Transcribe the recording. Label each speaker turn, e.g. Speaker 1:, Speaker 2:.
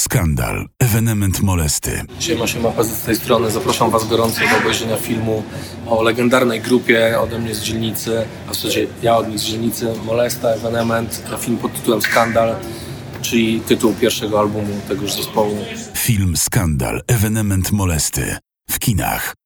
Speaker 1: Skandal. Ewenement molesty.
Speaker 2: Siema, siema, Pezet z tej strony. Zapraszam Was gorąco do obejrzenia filmu o legendarnej grupie ode mnie z dzielnicy, a w zasadzie ja od nich z dzielnicy, Molesta, Evenement, film pod tytułem Skandal, czyli tytuł pierwszego albumu tegoż zespołu.
Speaker 1: Film Skandal. Ewenement molesty. W kinach.